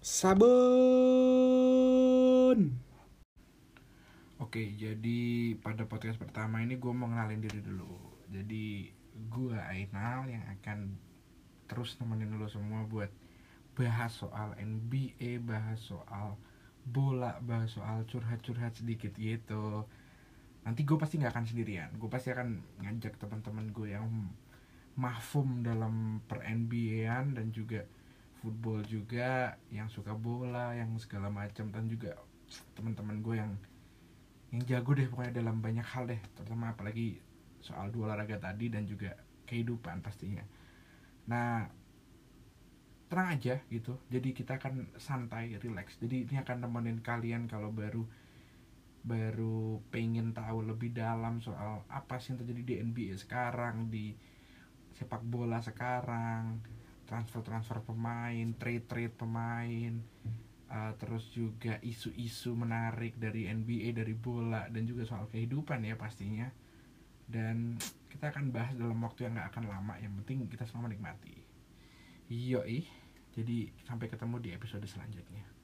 Sabun. Oke, jadi pada podcast pertama ini gue mau ngenalin diri dulu. Jadi gue Ainal yang akan terus nemenin lo semua buat bahas soal NBA, bahas soal bola, bahas soal curhat-curhat sedikit gitu. Nanti gue pasti nggak akan sendirian. Gue pasti akan ngajak teman-teman gue yang mahfum dalam per NBA-an dan juga football juga yang suka bola yang segala macam. Dan juga teman-teman gue yang yang jago deh pokoknya dalam banyak hal deh. Terutama apalagi soal dua olahraga tadi dan juga kehidupan pastinya. Nah tenang aja gitu. Jadi kita akan santai relax. Jadi ini akan nemenin kalian kalau baru baru pengen tahu lebih dalam soal apa sih yang terjadi di NBA sekarang di sepak bola sekarang transfer-transfer pemain, trade-trade pemain, uh, terus juga isu-isu menarik dari NBA, dari bola dan juga soal kehidupan ya pastinya. Dan kita akan bahas dalam waktu yang gak akan lama, yang penting kita semua menikmati. Yoi, jadi sampai ketemu di episode selanjutnya.